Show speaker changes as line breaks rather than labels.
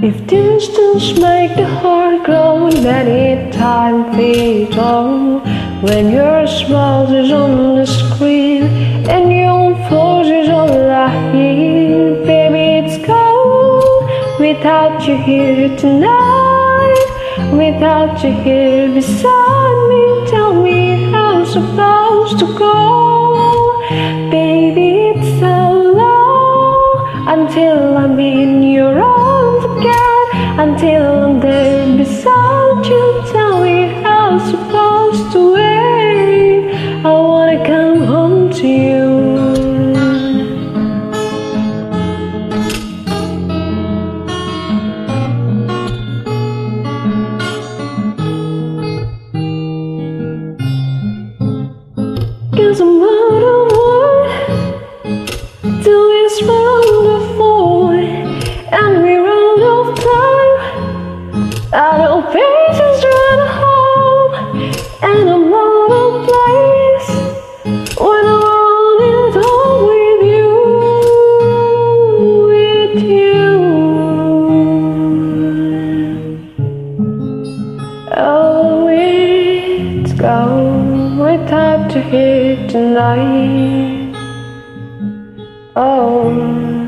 distance make the heart grow and any time fades on when your smile is on the screen and your voice is all I hear baby it's gone without you here tonight without you here beside me tell me how I'm supposed to go. Baby it's so long until I'm Know patience run home And I'm out of place When I'm on it all with you With you Oh, it's gone without you here tonight. Oh.